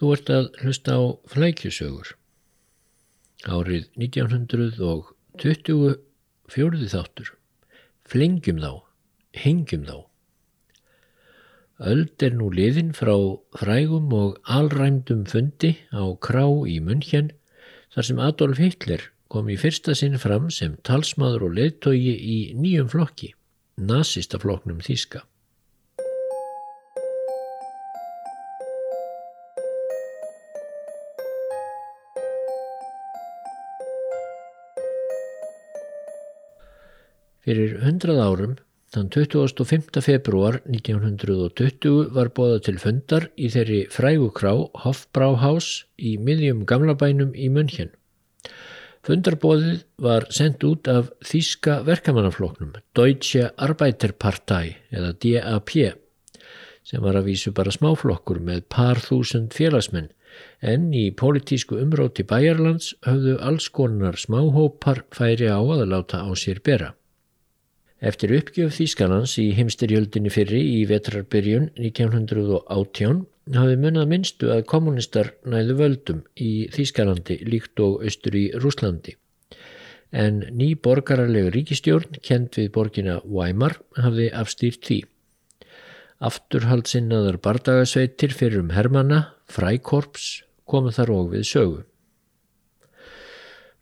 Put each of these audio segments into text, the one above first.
Þú ert að hlusta á flækjusögur. Árið 1920 fjóruði þáttur. Flengjum þá, hengjum þá. Öld er nú liðin frá frægum og alræmdum fundi á Krá í München þar sem Adolf Hitler kom í fyrsta sinn fram sem talsmaður og leðtogi í nýjum flokki, nazista flokknum Þíska. Fyrir hundrað árum, þann 25. februar 1920 var bóða til fundar í þeirri frægukrá Hofbrauhaus í miðjum gamlabænum í München. Fundarbóðið var sendt út af Þíska verkamannafloknum, Deutsche Arbeiterpartei eða DAP, sem var að vísu bara smáflokkur með par þúsund félagsmenn, en í pólitísku umróti Bæjarlands höfðu alls konar smáhópar færi á að láta á sér bera. Eftir uppgjöf Þýskanans í heimstyrjöldinni fyrri í vetrarbyrjun 1918 hafði munnað minnstu að kommunistar næðu völdum í Þýskalandi líkt og austur í Rúslandi. En ný borgararlegu ríkistjórn, kent við borgina Weimar, hafði afstýrt því. Afturhaldsinnaðar bardagasveitir fyrir um Hermanna, frækorps, komu þar og við sögu.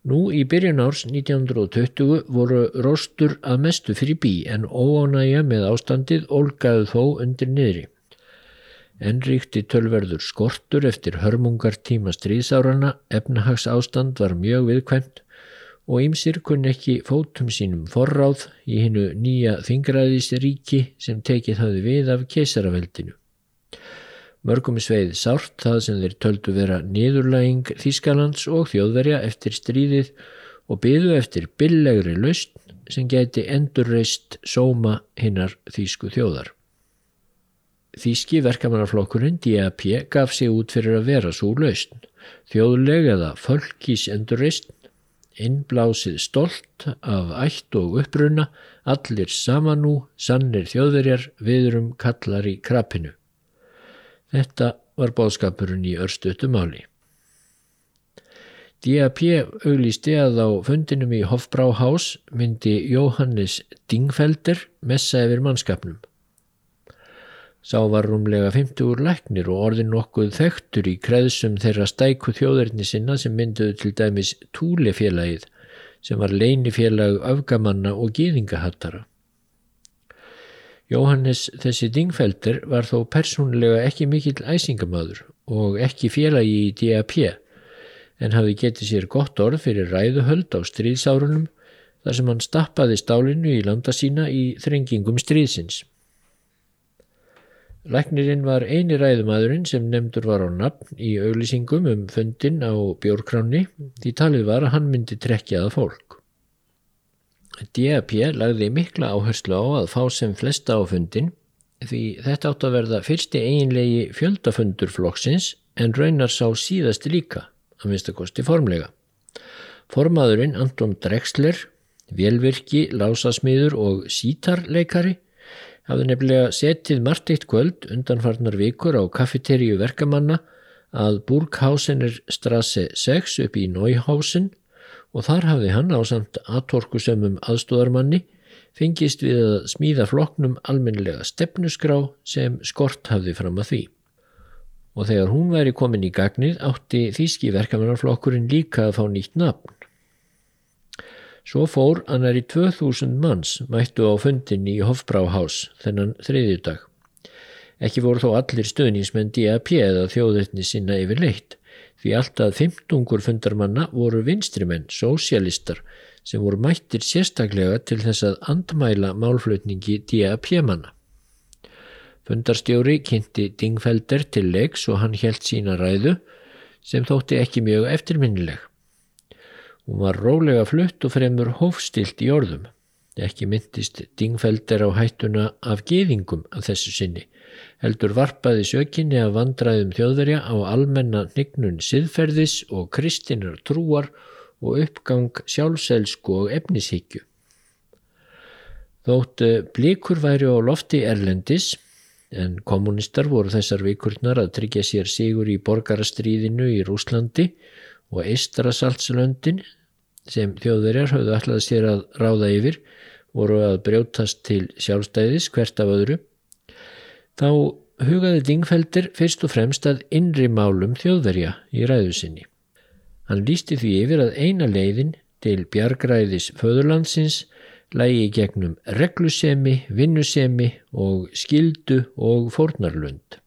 Nú í byrjun árs 1920 voru róstur að mestu fyrir bí en óánægja með ástandið ólgaðu þó undir niðri. En ríkti tölverður skortur eftir hörmungar tíma stríðsárana, efnahags ástand var mjög viðkvæmt og ýmsir kunn ekki fótum sínum forráð í hinnu nýja þingraðisríki sem tekið hafi við af keisaraveldinu. Mörgum sveið sárt það sem þeir töldu vera niðurlæging Þískalands og þjóðverja eftir stríðið og byðu eftir billegri laust sem geti endurreist sóma hinnar Þísku þjóðar. Þíski verkamannarflokkurinn DAP gaf sig út fyrir að vera svo laust. Þjóðleg eða fölkís endurreist, innblásið stolt af ætt og uppruna, allir samanú, sannir þjóðverjar, viðrum kallar í krapinu. Þetta var bóðskapurinn í örstutumáli. DAP auglýsti að á fundinum í Hofbráhás myndi Jóhannes Dingfelder messa yfir mannskapnum. Sá var rúmlega 50 úr læknir og orðin nokkuð þektur í kreðsum þeirra stæku þjóðurni sinna sem mynduðu til dæmis Túlefélagið sem var leinifélag afgamanna og gýðingahattara. Jóhannes þessi Dingfelder var þó persónulega ekki mikill æsingamadur og ekki félagi í DAP en hafi getið sér gott orð fyrir ræðuhöld á stríðsárunum þar sem hann stappaði stálinu í landa sína í þrengingum stríðsins. Læknirinn var eini ræðumadurinn sem nefndur var á nafn í auglýsingum um fundin á bjórkránni því talið var að hann myndi trekjaða fólk. DAP lagði mikla áherslu á að fá sem flesta á fundin því þetta átt að verða fyrsti eiginlegi fjöldafundur flokksins en raunar sá síðast líka, að minnstakosti formlega. Formaðurinn Anton Drexler, velvirki, lásasmiður og sítarleikari hafði nefnilega setið margt eitt kvöld undanfarnar vikur á kaffeteríu verkamanna að Burghausener strasse 6 upp í Neuhausen og þar hafði hann á samt aðtorkusömmum aðstóðarmanni fengist við að smíða floknum almennilega stefnusgrá sem skort hafði fram að því. Og þegar hún væri komin í gagnið átti þýski verkamannarflokkurinn líka að fá nýtt nafn. Svo fór annar í 2000 manns mættu á fundin í Hofbráhás þennan þriðjudag. Ekki voru þó allir stöðningsmenn DAP eða þjóðurni sinna yfir leitt því alltaf fymtungur fundarmanna voru vinstrimenn, sósialistar, sem voru mættir sérstaklega til þess að andmæla málflutningi DAP-manna. Fundarstjóri kynnti Dingfelder til leiks og hann helt sína ræðu sem þótti ekki mjög eftirminnileg. Hún var rólega flutt og fremur hófstilt í orðum. Ekki myndist Dingfelder á hættuna af geðingum af þessu sinni heldur varpaði sökinni að vandraðum þjóðverja á almenna hnignun siðferðis og kristinar trúar og uppgang sjálfselsku og efnishyggju. Þótt blikur væri á lofti Erlendis en kommunistar voru þessar vikurnar að tryggja sér sigur í borgarastríðinu í Rúslandi og Eistrasaltslöndin sem þjóðverjar höfðu alltaf sér að ráða yfir voru að brjótast til sjálfstæðis hvert af öðru þá hugaði Dingfelder fyrst og fremst að innri málum þjóðverja í ræðu sinni. Hann lísti því yfir að eina leiðin til bjargræðis föðurlandsins lægi gegnum reglusemi, vinnusemi og skildu og fórnarlund.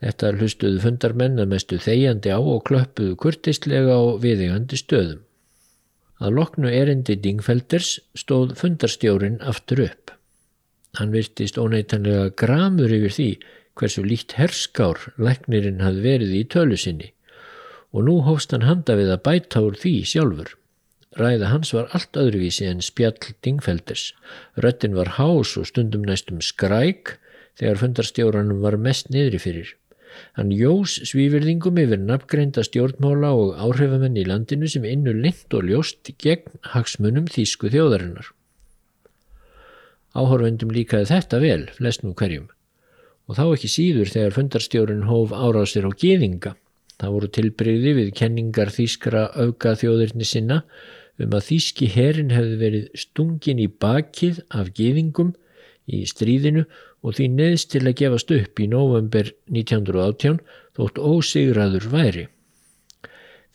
Þetta hlustuðu fundarmenn að mestu þegjandi á og klöppuðu kurtistlega á viðegandi stöðum. Að loknu erindi Dingfelders stóð fundarstjórin aftur upp. Hann virtist óneitanlega gramur yfir því hversu líkt herskár læknirinn hafði verið í tölu sinni og nú hófst hann handa við að bæta úr því sjálfur. Ræða hans var allt öðruvísi en spjall Dingfelders. Röttin var hás og stundum næstum skræk þegar fundarstjóranum var mest niðri fyrir. Hann jós svífyrðingum yfir nafngreinda stjórnmála og áhrifamenn í landinu sem innu lengt og ljóst gegn hagsmunum þýsku þjóðarinnar. Áhorfendum líkaði þetta vel, flestnum hverjum. Og þá ekki síður þegar fundarstjórin hóf árásir á gýðinga. Það voru tilbreyði við kenningar þýskra auka þjóðirni sinna um að þýski herin hefði verið stungin í bakið af gýðingum í stríðinu og því neðst til að gefast upp í november 1918 þótt ósigraður væri.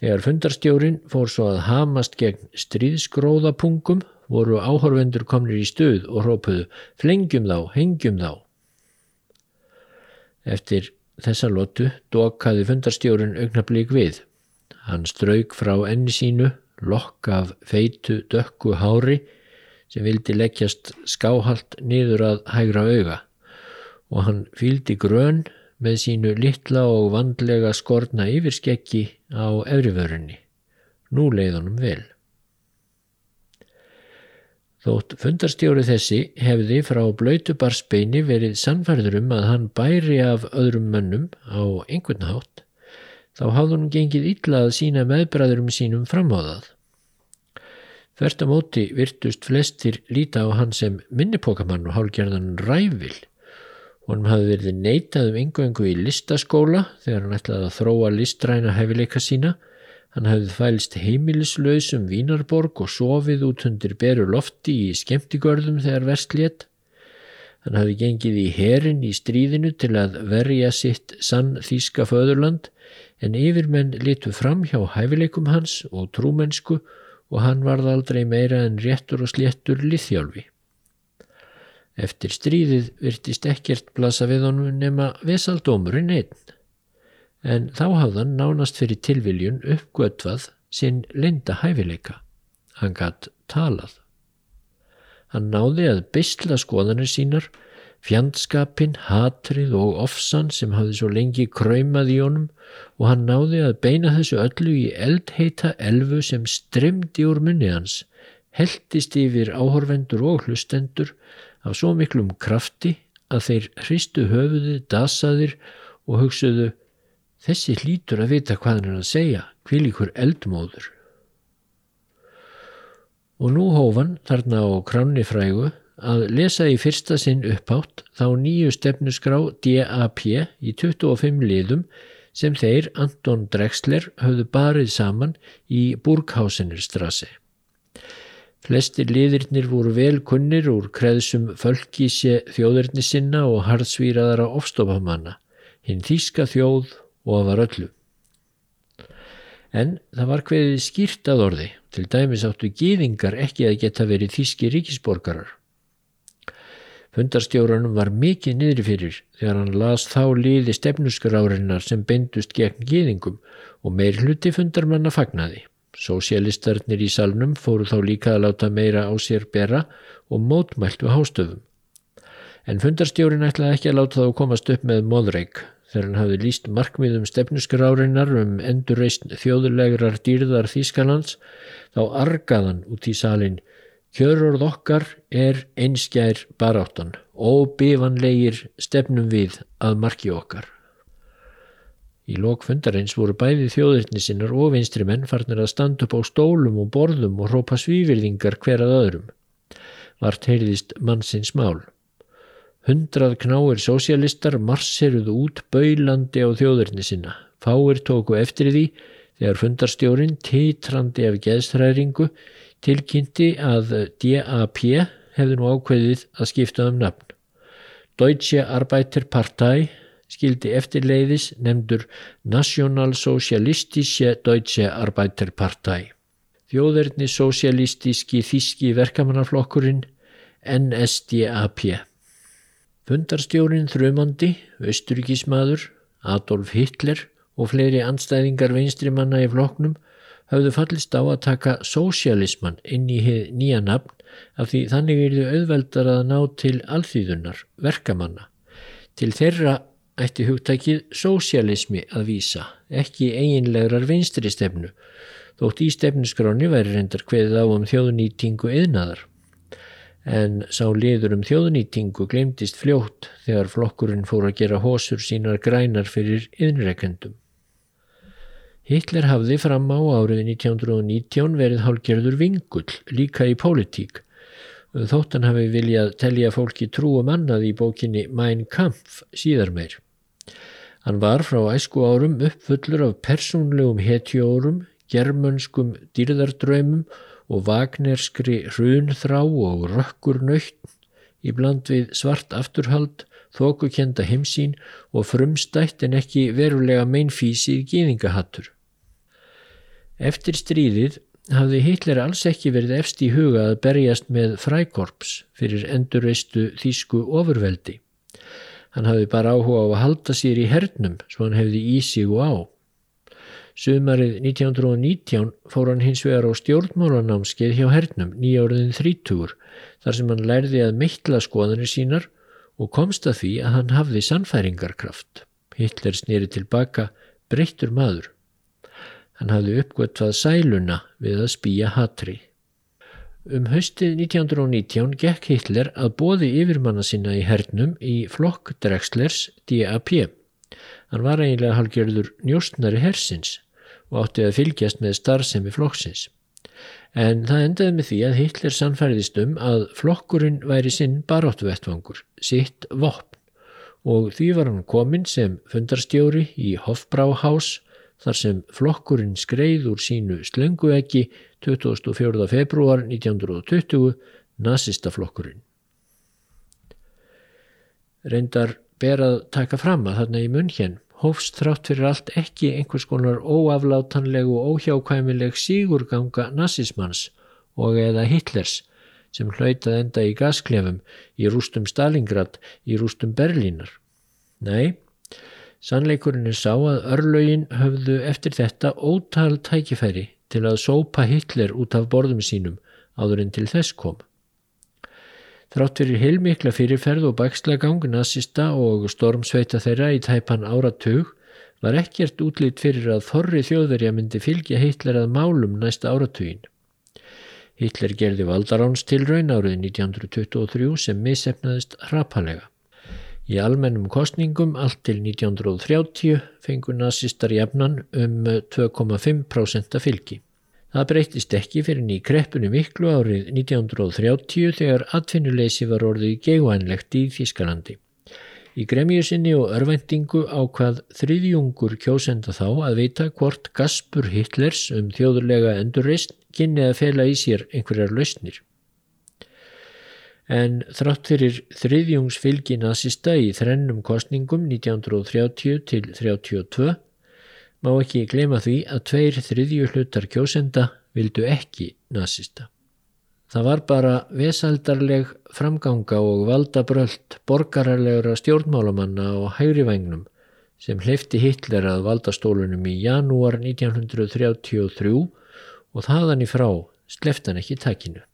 Þegar fundarstjórin fór svo að hamast gegn stríðskróðapungum voru áhorfendur komnir í stuð og hrópuðu flengjum þá, hengjum þá. Eftir þessa lotu dokkaði fundarstjórun augnablík við. Hann strauk frá enni sínu, lokk af feitu dökku hári sem vildi leggjast skáhalt niður að hægra auga og hann fyldi grön með sínu litla og vandlega skorna yfirskekki á efrivörunni. Nú leið honum vel. Þótt fundarstjóri þessi hefði frá blöytubarsbeini verið sannfærður um að hann bæri af öðrum mönnum á einhvern hátt, þá hafði hann gengið illa að sína meðbræðurum sínum framháðað. Þvert á móti virtust flestir líta á hann sem minnipokamann og hálgerðan ræfil. Honum hafði verið neitað um engu-engu í listaskóla þegar hann ætlaði að þróa listræna hefileika sína Hann hafði fælst heimilislaus um Vínarborg og sofið út hundir beru lofti í skemmtigörðum þegar vestlétt. Hann hafði gengið í herin í stríðinu til að verja sitt sann þýska föðurland en yfirmenn litu fram hjá hæfileikum hans og trúmennsku og hann varð aldrei meira en réttur og sléttur liðþjálfi. Eftir stríðið virtist ekkert blasa við honum nema vesaldómurinn einn en þá hafðan nánast fyrir tilviljun uppgötvað sinn linda hæfileika. Hann gatt talað. Hann náði að beisla skoðanir sínar, fjandskapin, hatrið og ofsan sem hafði svo lengi kræmað í honum og hann náði að beina þessu öllu í eldheita elfu sem stremdi úr munni hans, heldist yfir áhorfendur og hlustendur af svo miklum krafti að þeir hristu höfuði, dasaðir og hugsuðu Þessi hlýtur að vita hvað hann er að segja, kvílikur eldmóður. Og nú hófan þarna á kránni frægu að lesa í fyrsta sinn upphátt þá nýju stefnusgrá DAP í 25 liðum sem þeir Anton Drexler höfðu barið saman í Burghausenirstrassi. Flestir liðirnir voru vel kunnir úr kreðsum fölkísi þjóðirni sinna og hardsvíraðara ofstofamanna, hinn þýska þjóð og var öllu. En það var hverðið skýrt að orði, til dæmis áttu gýðingar ekki að geta verið þíski ríkisborgarar. Fundarstjóranum var mikið niðri fyrir þegar hann las þá liði stefnusgrárinnar sem bendust gegn gýðingum og meir hluti fundarmanna fagnaði. Sósialistarnir í salnum fóru þá líka að láta meira á sér bera og mótmæltu hástöfum. En fundarstjórin ætlaði ekki að láta þá komast upp með móðreik þegar hann hafði líst markmiðum stefnuskrárinnar um endurreist þjóðulegrar dýrðar Þýskalands þá argaðan út í salin Kjörorð okkar er einskjær baráttan og bifanlegir stefnum við að marki okkar. Í lókfundarins voru bæði þjóðirni sinnar og vinstri menn farnir að standa upp á stólum og borðum og rópa svífyrðingar hverað öðrum. Vart heyrðist mannsins mál. Hundrað knáir sósialistar marseruðu út baulandi á þjóðurni sinna. Fáir tóku eftir því þegar fundarstjórin titrandi af geðstræringu tilkynnti að DAP hefði nú ákveðið að skipta um nafn. Deutsche Arbeiterpartei skildi eftirleiðis nefndur Nationalsozialistische Deutsche Arbeiterpartei. Þjóðverðni sosialistíski þíski verkamannaflokkurinn NSDAP. Fundarstjórin þrjumandi, austuríkismadur, Adolf Hitler og fleiri anstæðingar vinstrimanna í floknum hafðu fallist á að taka sosialisman inn í nýja nafn af því þannig er þau auðveldar að ná til alþýðunar, verkamanna. Til þeirra ætti hugtækið sósialismi að vísa, ekki eiginlegar vinstri stefnu, þótt í stefniskráni væri reyndar hveðið á um þjóðnýtingu yðnaðar. En sá liður um þjóðnýtingu glemtist fljótt þegar flokkurinn fór að gera hósur sínar grænar fyrir yðnrekendum. Hitler hafði fram á árið 1919 verið hálgerður vingull líka í pólitík þóttan hafi viljað telja fólki trúum annað í bókinni Mein Kampf síðar meir. Hann var frá æsku árum uppfullur af persónlegum hetjórum, germönskum dýrðardröymum og vagnerskri hrunþrá og rökkurnöytt í bland við svart afturhald, þókukenda heimsín og frumstætt en ekki verulega meinfísið gýðingahattur. Eftir stríðið hafði Hitler alls ekki verið efst í huga að berjast með frækorps fyrir endurreistu þýsku ofurveldi. Hann hafði bara áhuga á að halda sér í hernum svo hann hefði í sig og á. Sumarið 1919 fór hann hins vegar á stjórnmálanámskeið hjá hernum nýjárðin 30 þar sem hann lærði að mittla skoðanir sínar og komst að því að hann hafði sannfæringarkraft. Hitler snýri tilbaka breyttur maður. Hann hafði uppgötvað sæluna við að spýja hatri. Um haustið 1919 gekk Hitler að bóði yfirmanna sinna í hernum í flokk Drexlers DAP. Hann var eiginlega halgjörður njóstnari hersins og átti að fylgjast með starfsemi flokksins. En það endaði með því að Hitler sannfæriðist um að flokkurinn væri sinn baróttuvettvangur, sitt vopn og því var hann komin sem fundarstjóri í Hofbráhás þar sem flokkurinn skreið úr sínu slöngueggi 24. februar 1920 nazistaflokkurinn. Reyndar ber að taka fram að þarna í munn hér hófst þrátt fyrir allt ekki einhvers konar óaflátanlegu og óhjákvæmileg sígurganga nazismans og eða Hitlers sem hlautað enda í gasklefum, í rústum Stalingrad, í rústum Berlínar. Nei, Sannleikurinn er sá að örlögin höfðu eftir þetta ótal tækifæri til að sópa Hitler út af borðum sínum áður en til þess kom. Þrátt fyrir heilmikla fyrirferð og bakslagang nazista og stormsveita þeirra í tæpan áratug var ekkert útlýtt fyrir að þorri þjóðverja myndi fylgja Hitler að málum næsta áratugin. Hitler gerði valdaránstilraun árið 1923 sem missefnaðist rapalega. Í almennum kostningum allt til 1930 fengur nazistar jafnan um 2,5% fylgi. Það breytist ekki fyrir ný kreppinu miklu árið 1930 þegar atfinnuleysi var orðið geguænlegt í Þískalandi. Í gremjusinni og örvendingu ákvað þriðjungur kjósenda þá að vita hvort Gaspur Hitlers um þjóðurlega endurreist kynni að fela í sér einhverjar lausnir en þrátt fyrir þriðjungsfylgi nazista í þrennum kostningum 1930 til 32 má ekki glema því að tveir þriðju hlutar kjósenda vildu ekki nazista. Það var bara vesaldarleg framganga og valdabröld borgararlegra stjórnmálamanna og hægrivægnum sem hleyfti Hitler að valdastólunum í janúar 1933 og þaðan í frá sleftan ekki takinu.